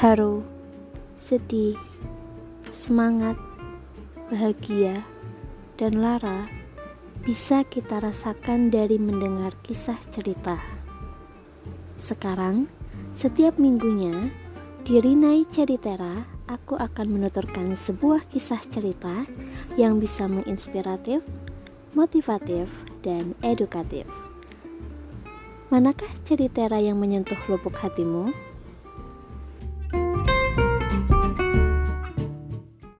haru, sedih, semangat, bahagia, dan lara bisa kita rasakan dari mendengar kisah cerita. Sekarang, setiap minggunya di Rinai Ceritera, aku akan menuturkan sebuah kisah cerita yang bisa menginspiratif, motivatif, dan edukatif. Manakah ceritera yang menyentuh lubuk hatimu?